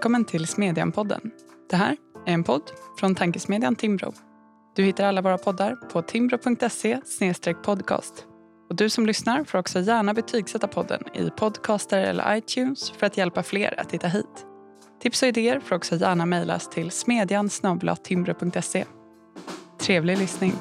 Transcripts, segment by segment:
Välkommen till Smedjan-podden. Det här är en podd från tankesmedjan Timbro. Du hittar alla våra poddar på timbro.se podcast. Och du som lyssnar får också gärna betygsätta podden i Podcaster eller iTunes för att hjälpa fler att hitta hit. Tips och idéer får också gärna mejlas till smedjan timbro.se. Trevlig lyssning.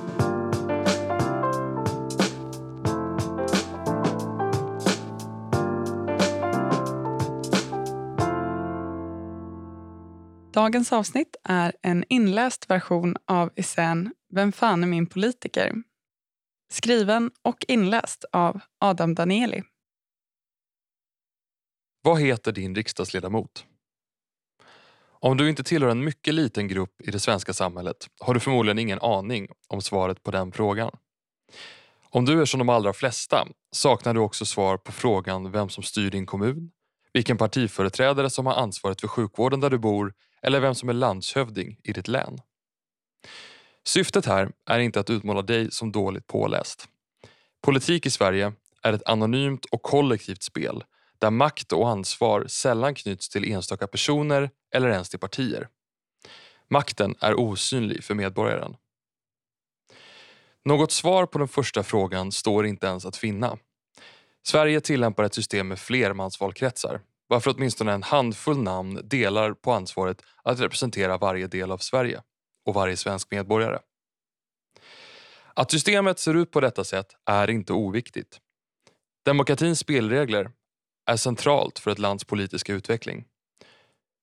Dagens avsnitt är en inläst version av essän Vem fan är min politiker? Skriven och inläst av Adam Danieli. Vad heter din riksdagsledamot? Om du inte tillhör en mycket liten grupp i det svenska samhället har du förmodligen ingen aning om svaret på den frågan. Om du är som de allra flesta saknar du också svar på frågan vem som styr din kommun, vilken partiföreträdare som har ansvaret för sjukvården där du bor eller vem som är landshövding i ditt län. Syftet här är inte att utmåla dig som dåligt påläst. Politik i Sverige är ett anonymt och kollektivt spel där makt och ansvar sällan knyts till enstaka personer eller ens till partier. Makten är osynlig för medborgaren. Något svar på den första frågan står inte ens att finna. Sverige tillämpar ett system med flermansvalkretsar varför åtminstone en handfull namn delar på ansvaret att representera varje del av Sverige och varje svensk medborgare. Att systemet ser ut på detta sätt är inte oviktigt. Demokratins spelregler är centralt för ett lands politiska utveckling.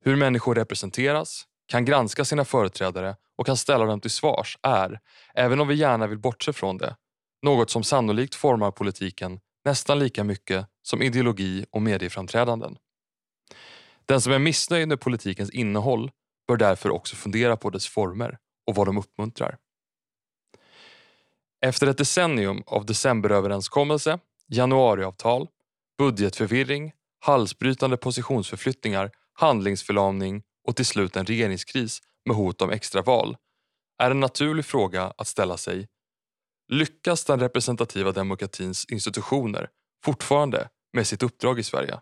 Hur människor representeras, kan granska sina företrädare och kan ställa dem till svars är, även om vi gärna vill bortse från det, något som sannolikt formar politiken nästan lika mycket som ideologi och medieframträdanden. Den som är missnöjd med politikens innehåll bör därför också fundera på dess former och vad de uppmuntrar. Efter ett decennium av decemberöverenskommelse, januariavtal, budgetförvirring, halsbrytande positionsförflyttningar, handlingsförlamning och till slut en regeringskris med hot om extraval är en naturlig fråga att ställa sig Lyckas den representativa demokratins institutioner fortfarande med sitt uppdrag i Sverige?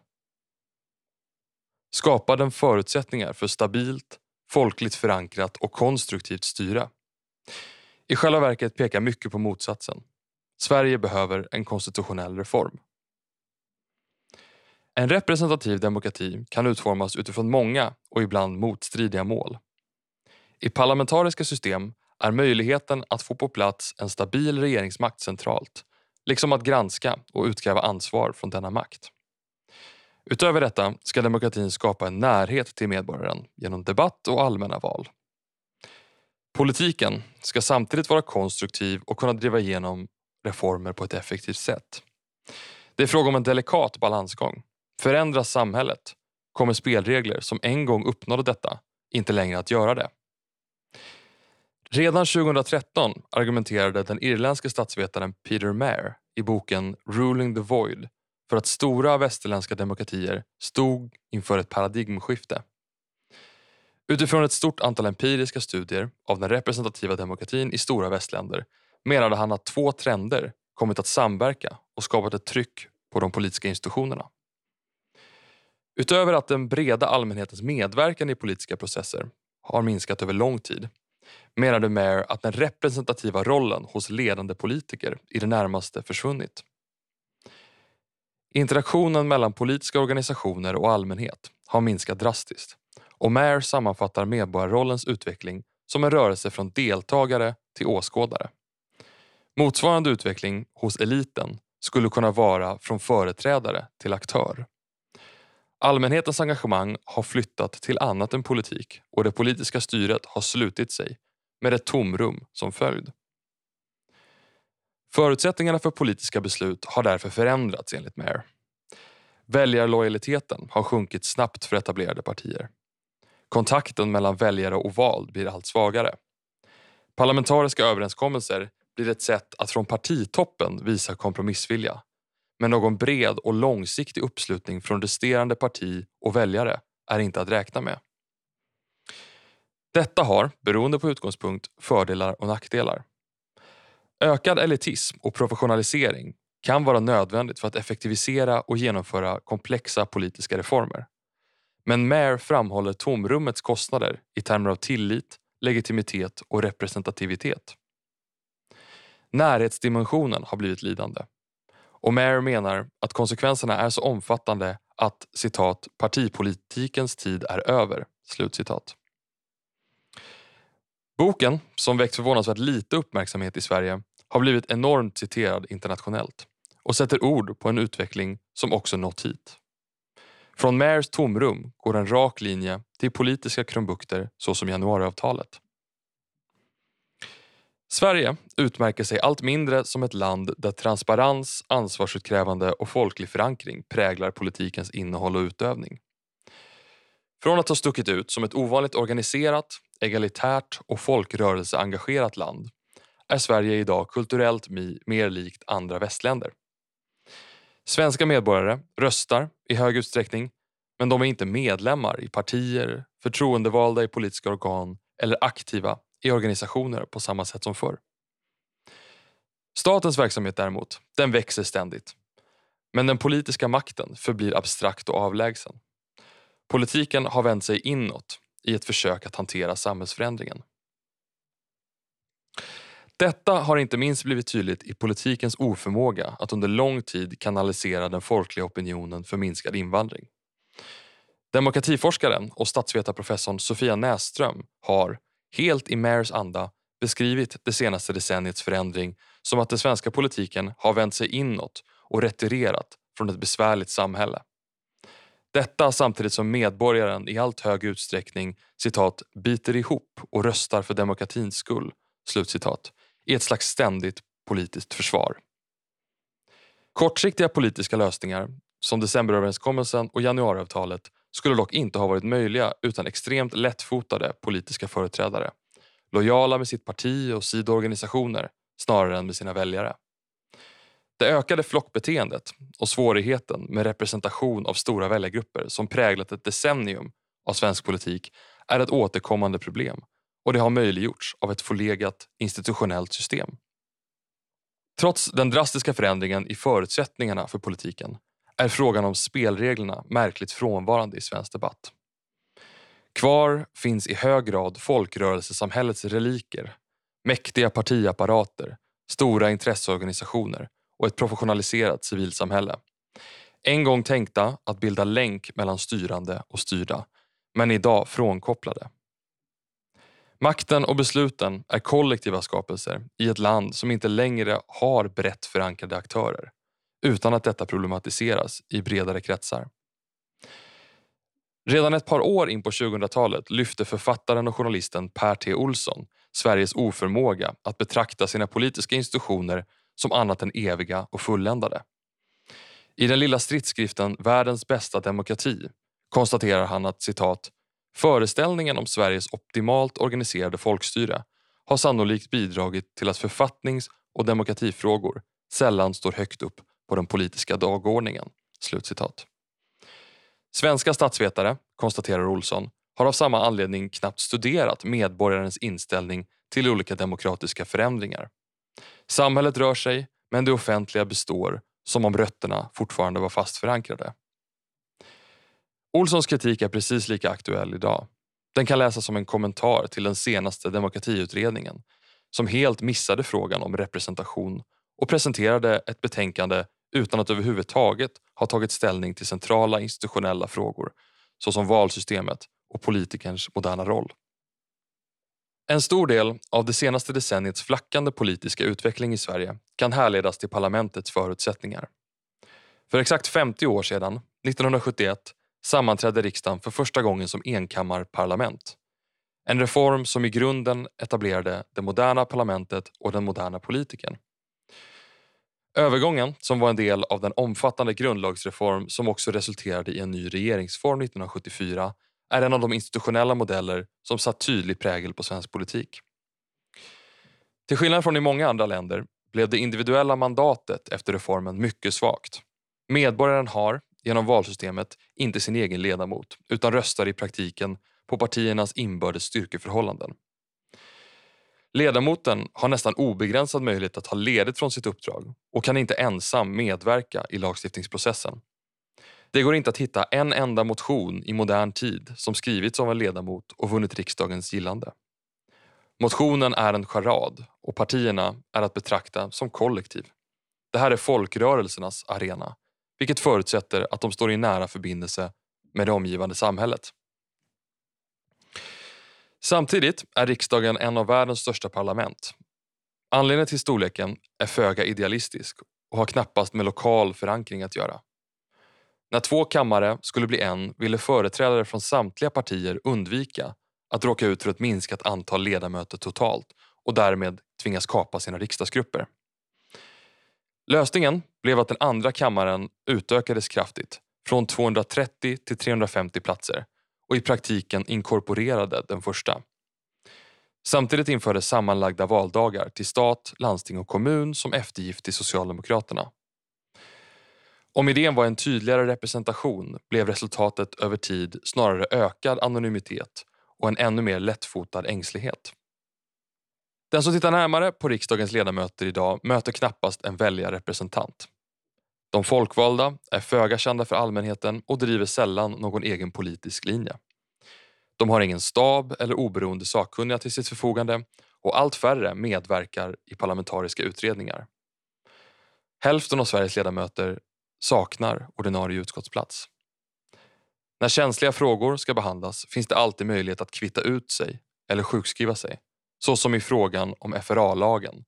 Skapar den förutsättningar för stabilt, folkligt förankrat och konstruktivt styre? I själva verket pekar mycket på motsatsen. Sverige behöver en konstitutionell reform. En representativ demokrati kan utformas utifrån många och ibland motstridiga mål. I parlamentariska system är möjligheten att få på plats en stabil regeringsmakt centralt, liksom att granska och utkräva ansvar från denna makt. Utöver detta ska demokratin skapa en närhet till medborgaren genom debatt och allmänna val. Politiken ska samtidigt vara konstruktiv och kunna driva igenom reformer på ett effektivt sätt. Det är fråga om en delikat balansgång. Förändras samhället kommer spelregler som en gång uppnådde detta inte längre att göra det. Redan 2013 argumenterade den irländske statsvetaren Peter Mair i boken Ruling the Void för att stora västerländska demokratier stod inför ett paradigmskifte. Utifrån ett stort antal empiriska studier av den representativa demokratin i stora västländer menade han att två trender kommit att samverka och skapat ett tryck på de politiska institutionerna. Utöver att den breda allmänhetens medverkan i politiska processer har minskat över lång tid menade Mayer att den representativa rollen hos ledande politiker i det närmaste försvunnit. Interaktionen mellan politiska organisationer och allmänhet har minskat drastiskt och Mayer sammanfattar medborgarrollens utveckling som en rörelse från deltagare till åskådare. Motsvarande utveckling hos eliten skulle kunna vara från företrädare till aktör. Allmänhetens engagemang har flyttat till annat än politik och det politiska styret har slutit sig med ett tomrum som följd. Förutsättningarna för politiska beslut har därför förändrats enligt Mayer. Väljarlojaliteten har sjunkit snabbt för etablerade partier. Kontakten mellan väljare och vald blir allt svagare. Parlamentariska överenskommelser blir ett sätt att från partitoppen visa kompromissvilja. Men någon bred och långsiktig uppslutning från resterande parti och väljare är inte att räkna med. Detta har, beroende på utgångspunkt, fördelar och nackdelar. Ökad elitism och professionalisering kan vara nödvändigt för att effektivisera och genomföra komplexa politiska reformer. Men Mayer framhåller tomrummets kostnader i termer av tillit, legitimitet och representativitet. Närhetsdimensionen har blivit lidande. Och Mayer menar att konsekvenserna är så omfattande att citat, partipolitikens tid är över. Slutcitat. Boken, som väckt förvånansvärt lite uppmärksamhet i Sverige, har blivit enormt citerad internationellt och sätter ord på en utveckling som också nått hit. Från Mayers tomrum går en rak linje till politiska krumbukter såsom januariavtalet. Sverige utmärker sig allt mindre som ett land där transparens, ansvarsutkrävande och folklig förankring präglar politikens innehåll och utövning. Från att ha stuckit ut som ett ovanligt organiserat, egalitärt och folkrörelseengagerat land är Sverige idag kulturellt mer likt andra västländer. Svenska medborgare röstar i hög utsträckning men de är inte medlemmar i partier, förtroendevalda i politiska organ eller aktiva i organisationer på samma sätt som förr. Statens verksamhet däremot, den växer ständigt. Men den politiska makten förblir abstrakt och avlägsen. Politiken har vänt sig inåt i ett försök att hantera samhällsförändringen. Detta har inte minst blivit tydligt i politikens oförmåga att under lång tid kanalisera den folkliga opinionen för minskad invandring. Demokratiforskaren och statsvetarprofessorn Sofia Näsström har, helt i Mayers anda, beskrivit det senaste decenniets förändring som att den svenska politiken har vänt sig inåt och retirerat från ett besvärligt samhälle. Detta samtidigt som medborgaren i allt högre utsträckning citat, biter ihop och röstar för demokratins skull slutcitat, i ett slags ständigt politiskt försvar. Kortsiktiga politiska lösningar som decemberöverenskommelsen och januariavtalet skulle dock inte ha varit möjliga utan extremt lättfotade politiska företrädare. Lojala med sitt parti och sidoorganisationer snarare än med sina väljare. Det ökade flockbeteendet och svårigheten med representation av stora väljargrupper som präglat ett decennium av svensk politik är ett återkommande problem och det har möjliggjorts av ett förlegat institutionellt system. Trots den drastiska förändringen i förutsättningarna för politiken är frågan om spelreglerna märkligt frånvarande i svensk debatt. Kvar finns i hög grad folkrörelsesamhällets reliker, mäktiga partiapparater, stora intresseorganisationer och ett professionaliserat civilsamhälle. En gång tänkta att bilda länk mellan styrande och styrda, men idag frånkopplade. Makten och besluten är kollektiva skapelser i ett land som inte längre har brett förankrade aktörer utan att detta problematiseras i bredare kretsar. Redan ett par år in på 2000-talet lyfte författaren och journalisten Per T Olsson Sveriges oförmåga att betrakta sina politiska institutioner som annat än eviga och fulländade. I den lilla stridsskriften Världens bästa demokrati konstaterar han att citat Föreställningen om Sveriges optimalt organiserade folkstyre har sannolikt bidragit till att författnings och demokratifrågor sällan står högt upp på den politiska dagordningen. Slutcitat. Svenska statsvetare, konstaterar Olsson, har av samma anledning knappt studerat medborgarens inställning till olika demokratiska förändringar. Samhället rör sig, men det offentliga består som om rötterna fortfarande var fast förankrade. Olssons kritik är precis lika aktuell idag. Den kan läsas som en kommentar till den senaste demokratiutredningen som helt missade frågan om representation och presenterade ett betänkande utan att överhuvudtaget ha tagit ställning till centrala institutionella frågor såsom valsystemet och politikerns moderna roll. En stor del av det senaste decenniets flackande politiska utveckling i Sverige kan härledas till parlamentets förutsättningar. För exakt 50 år sedan, 1971, sammanträdde riksdagen för första gången som enkammarparlament. En reform som i grunden etablerade det moderna parlamentet och den moderna politikern. Övergången, som var en del av den omfattande grundlagsreform som också resulterade i en ny regeringsform 1974, är en av de institutionella modeller som satt tydlig prägel på svensk politik. Till skillnad från i många andra länder blev det individuella mandatet efter reformen mycket svagt. Medborgaren har, genom valsystemet, inte sin egen ledamot utan röstar i praktiken på partiernas inbördes styrkeförhållanden. Ledamoten har nästan obegränsad möjlighet att ta ledigt från sitt uppdrag och kan inte ensam medverka i lagstiftningsprocessen. Det går inte att hitta en enda motion i modern tid som skrivits av en ledamot och vunnit riksdagens gillande. Motionen är en charad och partierna är att betrakta som kollektiv. Det här är folkrörelsernas arena, vilket förutsätter att de står i nära förbindelse med det omgivande samhället. Samtidigt är riksdagen en av världens största parlament. Anledningen till storleken är föga idealistisk och har knappast med lokal förankring att göra. När två kammare skulle bli en ville företrädare från samtliga partier undvika att råka ut för ett minskat antal ledamöter totalt och därmed tvingas kapa sina riksdagsgrupper. Lösningen blev att den andra kammaren utökades kraftigt från 230 till 350 platser och i praktiken inkorporerade den första. Samtidigt infördes sammanlagda valdagar till stat, landsting och kommun som eftergift till Socialdemokraterna. Om idén var en tydligare representation blev resultatet över tid snarare ökad anonymitet och en ännu mer lättfotad ängslighet. Den som tittar närmare på riksdagens ledamöter idag möter knappast en väljarrepresentant. De folkvalda är föga kända för allmänheten och driver sällan någon egen politisk linje. De har ingen stab eller oberoende sakkunniga till sitt förfogande och allt färre medverkar i parlamentariska utredningar. Hälften av Sveriges ledamöter saknar ordinarie utskottsplats. När känsliga frågor ska behandlas finns det alltid möjlighet att kvitta ut sig eller sjukskriva sig. Så som i frågan om FRA-lagen,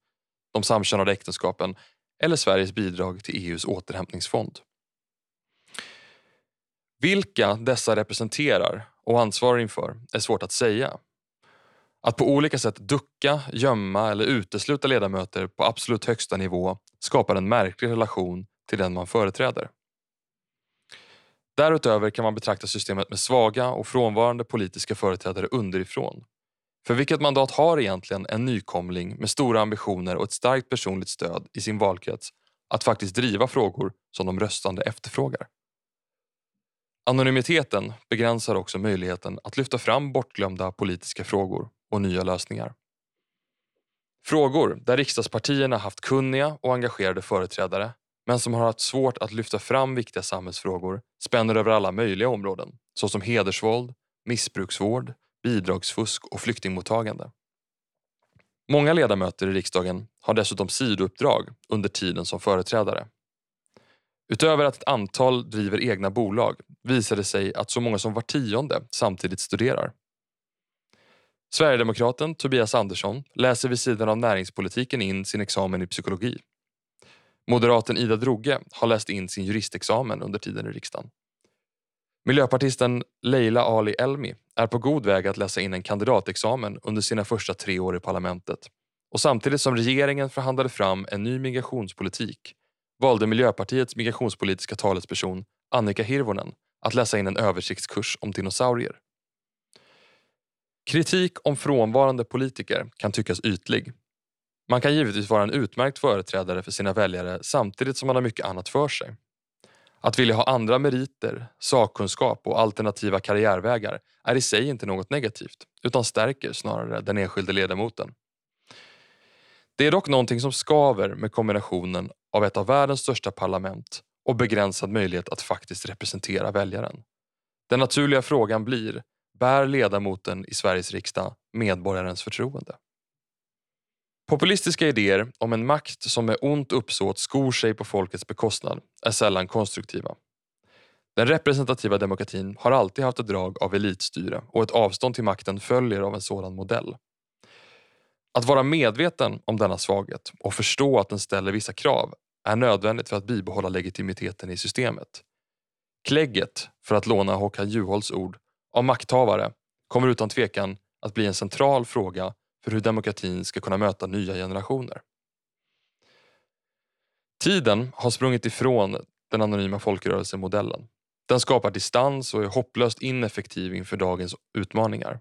de samkönade äktenskapen eller Sveriges bidrag till EUs återhämtningsfond. Vilka dessa representerar och ansvarar inför är svårt att säga. Att på olika sätt ducka, gömma eller utesluta ledamöter på absolut högsta nivå skapar en märklig relation till den man företräder. Därutöver kan man betrakta systemet med svaga och frånvarande politiska företrädare underifrån. För vilket mandat har egentligen en nykomling med stora ambitioner och ett starkt personligt stöd i sin valkrets att faktiskt driva frågor som de röstande efterfrågar? Anonymiteten begränsar också möjligheten att lyfta fram bortglömda politiska frågor och nya lösningar. Frågor där riksdagspartierna haft kunniga och engagerade företrädare men som har haft svårt att lyfta fram viktiga samhällsfrågor spänner över alla möjliga områden såsom hedersvåld, missbruksvård, bidragsfusk och flyktingmottagande. Många ledamöter i riksdagen har dessutom sidouppdrag under tiden som företrädare. Utöver att ett antal driver egna bolag visar det sig att så många som var tionde samtidigt studerar. Sverigedemokraten Tobias Andersson läser vid sidan av näringspolitiken in sin examen i psykologi. Moderaten Ida Droge har läst in sin juristexamen under tiden i riksdagen. Miljöpartisten Leila Ali Elmi är på god väg att läsa in en kandidatexamen under sina första tre år i parlamentet. Och samtidigt som regeringen förhandlade fram en ny migrationspolitik valde Miljöpartiets migrationspolitiska talesperson Annika Hirvonen att läsa in en översiktskurs om dinosaurier. Kritik om frånvarande politiker kan tyckas ytlig. Man kan givetvis vara en utmärkt företrädare för sina väljare samtidigt som man har mycket annat för sig. Att vilja ha andra meriter, sakkunskap och alternativa karriärvägar är i sig inte något negativt utan stärker snarare den enskilde ledamoten. Det är dock någonting som skaver med kombinationen av ett av världens största parlament och begränsad möjlighet att faktiskt representera väljaren. Den naturliga frågan blir, bär ledamoten i Sveriges riksdag medborgarens förtroende? Populistiska idéer om en makt som med ont uppsåt skor sig på folkets bekostnad är sällan konstruktiva. Den representativa demokratin har alltid haft ett drag av elitstyre och ett avstånd till makten följer av en sådan modell. Att vara medveten om denna svaghet och förstå att den ställer vissa krav är nödvändigt för att bibehålla legitimiteten i systemet. Klägget, för att låna Håkan Juholts ord, av makthavare kommer utan tvekan att bli en central fråga för hur demokratin ska kunna möta nya generationer. Tiden har sprungit ifrån den anonyma folkrörelsemodellen. Den skapar distans och är hopplöst ineffektiv inför dagens utmaningar.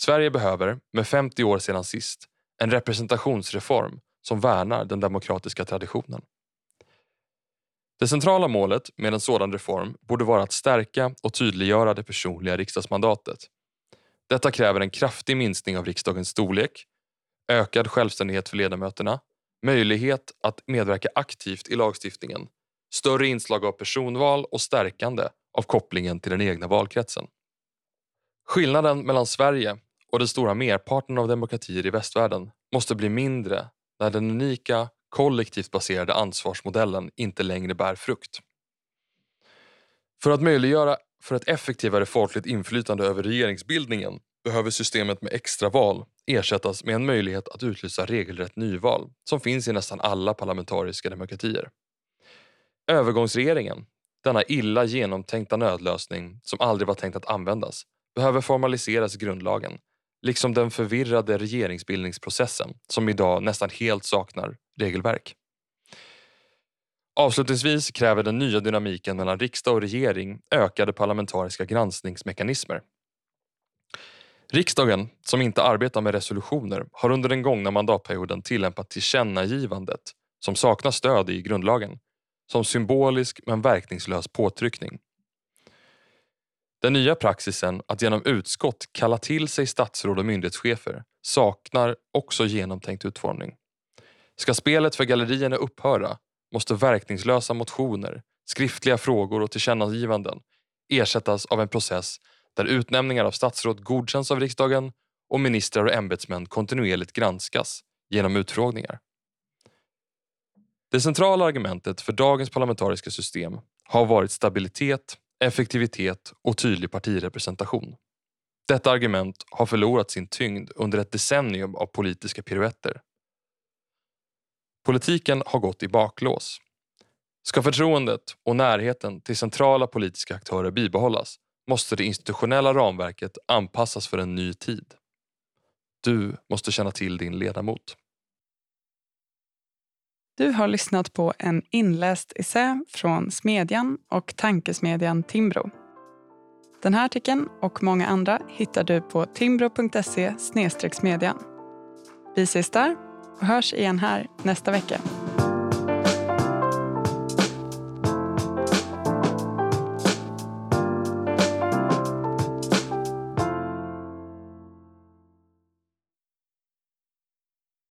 Sverige behöver, med 50 år sedan sist, en representationsreform som värnar den demokratiska traditionen. Det centrala målet med en sådan reform borde vara att stärka och tydliggöra det personliga riksdagsmandatet. Detta kräver en kraftig minskning av riksdagens storlek, ökad självständighet för ledamöterna, möjlighet att medverka aktivt i lagstiftningen större inslag av personval och stärkande av kopplingen till den egna valkretsen. Skillnaden mellan Sverige och den stora merparten av demokratier i västvärlden måste bli mindre när den unika kollektivt baserade ansvarsmodellen inte längre bär frukt. För att möjliggöra för ett effektivare folkligt inflytande över regeringsbildningen behöver systemet med extraval ersättas med en möjlighet att utlysa regelrätt nyval som finns i nästan alla parlamentariska demokratier. Övergångsregeringen, denna illa genomtänkta nödlösning som aldrig var tänkt att användas, behöver formaliseras i grundlagen liksom den förvirrade regeringsbildningsprocessen som idag nästan helt saknar regelverk. Avslutningsvis kräver den nya dynamiken mellan riksdag och regering ökade parlamentariska granskningsmekanismer. Riksdagen, som inte arbetar med resolutioner, har under den gångna mandatperioden tillämpat tillkännagivandet, som saknar stöd i grundlagen, som symbolisk men verkningslös påtryckning. Den nya praxisen att genom utskott kalla till sig statsråd och myndighetschefer saknar också genomtänkt utformning. Ska spelet för gallerierna upphöra måste verkningslösa motioner, skriftliga frågor och tillkännagivanden ersättas av en process där utnämningar av statsråd godkänns av riksdagen och ministrar och ämbetsmän kontinuerligt granskas genom utfrågningar. Det centrala argumentet för dagens parlamentariska system har varit stabilitet, effektivitet och tydlig partirepresentation. Detta argument har förlorat sin tyngd under ett decennium av politiska piruetter. Politiken har gått i baklås. Ska förtroendet och närheten till centrala politiska aktörer bibehållas måste det institutionella ramverket anpassas för en ny tid. Du måste känna till din ledamot. Du har lyssnat på en inläst essä från Smedjan och tankesmedjan Timbro. Den här artikeln och många andra hittar du på timbro.se smedjan. Vi ses där och hörs igen här nästa vecka.